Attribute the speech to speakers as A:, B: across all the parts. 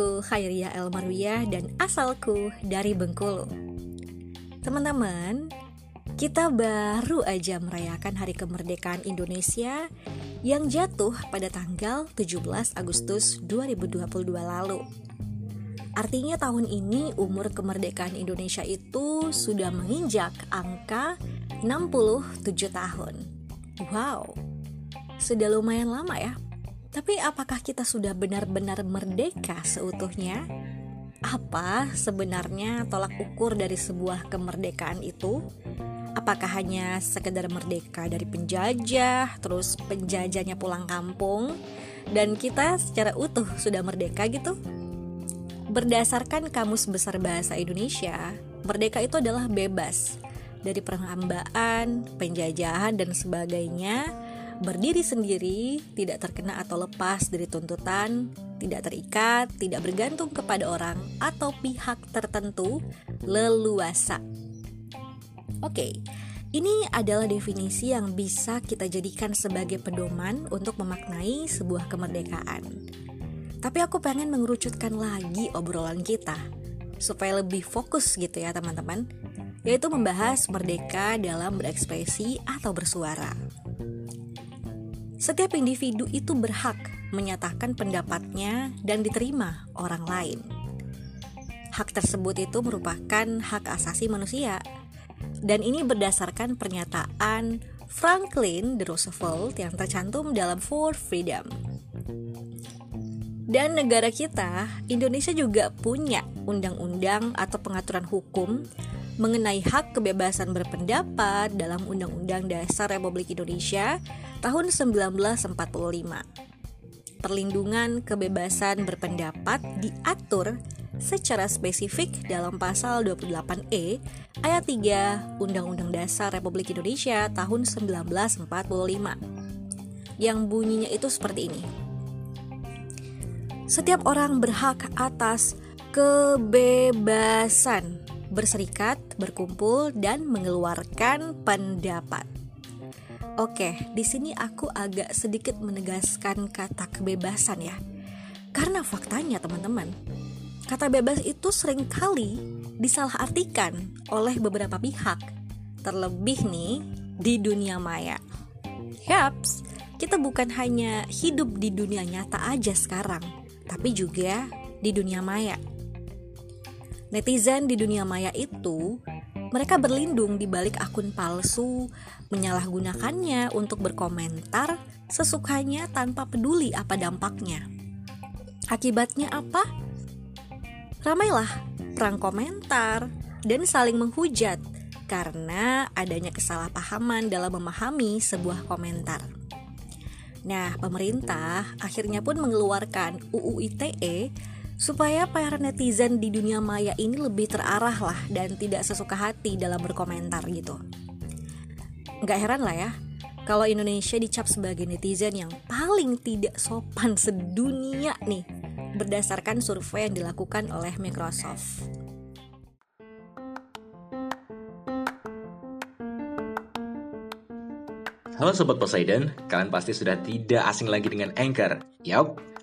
A: Aku Khairia El Marwiyah dan asalku dari Bengkulu. Teman-teman, kita baru aja merayakan Hari Kemerdekaan Indonesia yang jatuh pada tanggal 17 Agustus 2022 lalu. Artinya tahun ini umur kemerdekaan Indonesia itu sudah menginjak angka 67 tahun. Wow, sudah lumayan lama ya tapi apakah kita sudah benar-benar merdeka seutuhnya? Apa sebenarnya tolak ukur dari sebuah kemerdekaan itu? Apakah hanya sekedar merdeka dari penjajah, terus penjajahnya pulang kampung, dan kita secara utuh sudah merdeka gitu? Berdasarkan Kamus Besar Bahasa Indonesia, merdeka itu adalah bebas dari perhambaan, penjajahan, dan sebagainya berdiri sendiri, tidak terkena atau lepas dari tuntutan, tidak terikat, tidak bergantung kepada orang atau pihak tertentu, leluasa. Oke, ini adalah definisi yang bisa kita jadikan sebagai pedoman untuk memaknai sebuah kemerdekaan. Tapi aku pengen mengerucutkan lagi obrolan kita supaya lebih fokus gitu ya teman-teman, yaitu membahas merdeka dalam berekspresi atau bersuara. Setiap individu itu berhak menyatakan pendapatnya dan diterima orang lain. Hak tersebut itu merupakan hak asasi manusia. Dan ini berdasarkan pernyataan Franklin D. Roosevelt yang tercantum dalam Four Freedom. Dan negara kita, Indonesia juga punya undang-undang atau pengaturan hukum mengenai hak kebebasan berpendapat dalam Undang-Undang Dasar Republik Indonesia tahun 1945. Perlindungan kebebasan berpendapat diatur secara spesifik dalam pasal 28E ayat 3 Undang-Undang Dasar Republik Indonesia tahun 1945 yang bunyinya itu seperti ini. Setiap orang berhak atas kebebasan berserikat, berkumpul, dan mengeluarkan pendapat. Oke, di sini aku agak sedikit menegaskan kata kebebasan ya. Karena faktanya teman-teman, kata bebas itu sering kali disalahartikan oleh beberapa pihak. Terlebih nih di dunia maya. Yaps, kita bukan hanya hidup di dunia nyata aja sekarang, tapi juga di dunia maya. Netizen di dunia maya itu mereka berlindung di balik akun palsu, menyalahgunakannya untuk berkomentar sesukanya tanpa peduli apa dampaknya. Akibatnya apa? Ramailah perang komentar dan saling menghujat karena adanya kesalahpahaman dalam memahami sebuah komentar. Nah, pemerintah akhirnya pun mengeluarkan UU ITE supaya para netizen di dunia maya ini lebih terarah lah dan tidak sesuka hati dalam berkomentar gitu. Gak heran lah ya, kalau Indonesia dicap sebagai netizen yang paling tidak sopan sedunia nih, berdasarkan survei yang dilakukan oleh Microsoft.
B: Halo Sobat Poseidon, kalian pasti sudah tidak asing lagi dengan Anchor. Yap,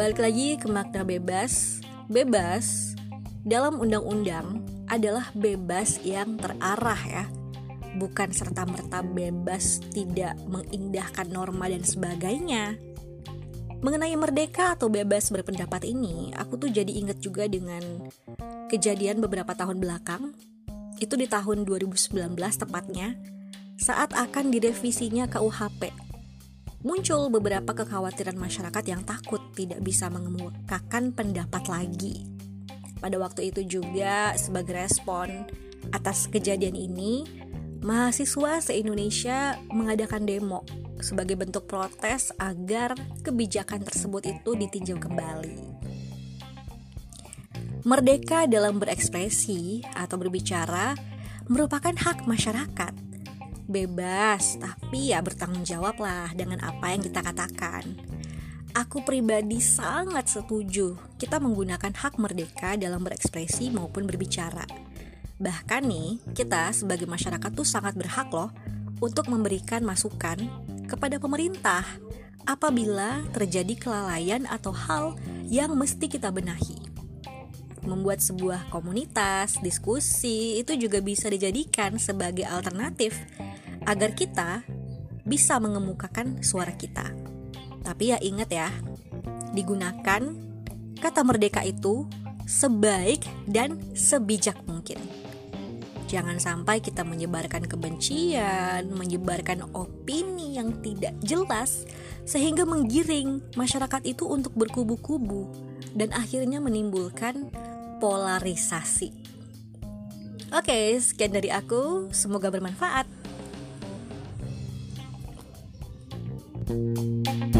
A: Balik lagi ke makna bebas. Bebas dalam undang-undang adalah bebas yang terarah ya. bukan serta-merta bebas tidak mengindahkan norma dan sebagainya. Mengenai merdeka atau bebas berpendapat ini, aku tuh jadi inget juga dengan kejadian beberapa tahun belakang. Itu di tahun 2019 tepatnya, saat akan direvisinya KUHP. Muncul beberapa kekhawatiran masyarakat yang takut tidak bisa mengemukakan pendapat lagi. Pada waktu itu juga sebagai respon atas kejadian ini, mahasiswa se-Indonesia mengadakan demo sebagai bentuk protes agar kebijakan tersebut itu ditinjau kembali. Merdeka dalam berekspresi atau berbicara merupakan hak masyarakat. Bebas, tapi ya bertanggung jawab lah dengan apa yang kita katakan. Aku pribadi sangat setuju kita menggunakan hak merdeka dalam berekspresi maupun berbicara Bahkan nih, kita sebagai masyarakat tuh sangat berhak loh untuk memberikan masukan kepada pemerintah apabila terjadi kelalaian atau hal yang mesti kita benahi. Membuat sebuah komunitas, diskusi itu juga bisa dijadikan sebagai alternatif agar kita bisa mengemukakan suara kita. Tapi ya ingat ya, digunakan kata merdeka itu sebaik dan sebijak mungkin. Jangan sampai kita menyebarkan kebencian, menyebarkan opini yang tidak jelas, sehingga menggiring masyarakat itu untuk berkubu-kubu dan akhirnya menimbulkan polarisasi. Oke, sekian dari aku. Semoga bermanfaat. Thank you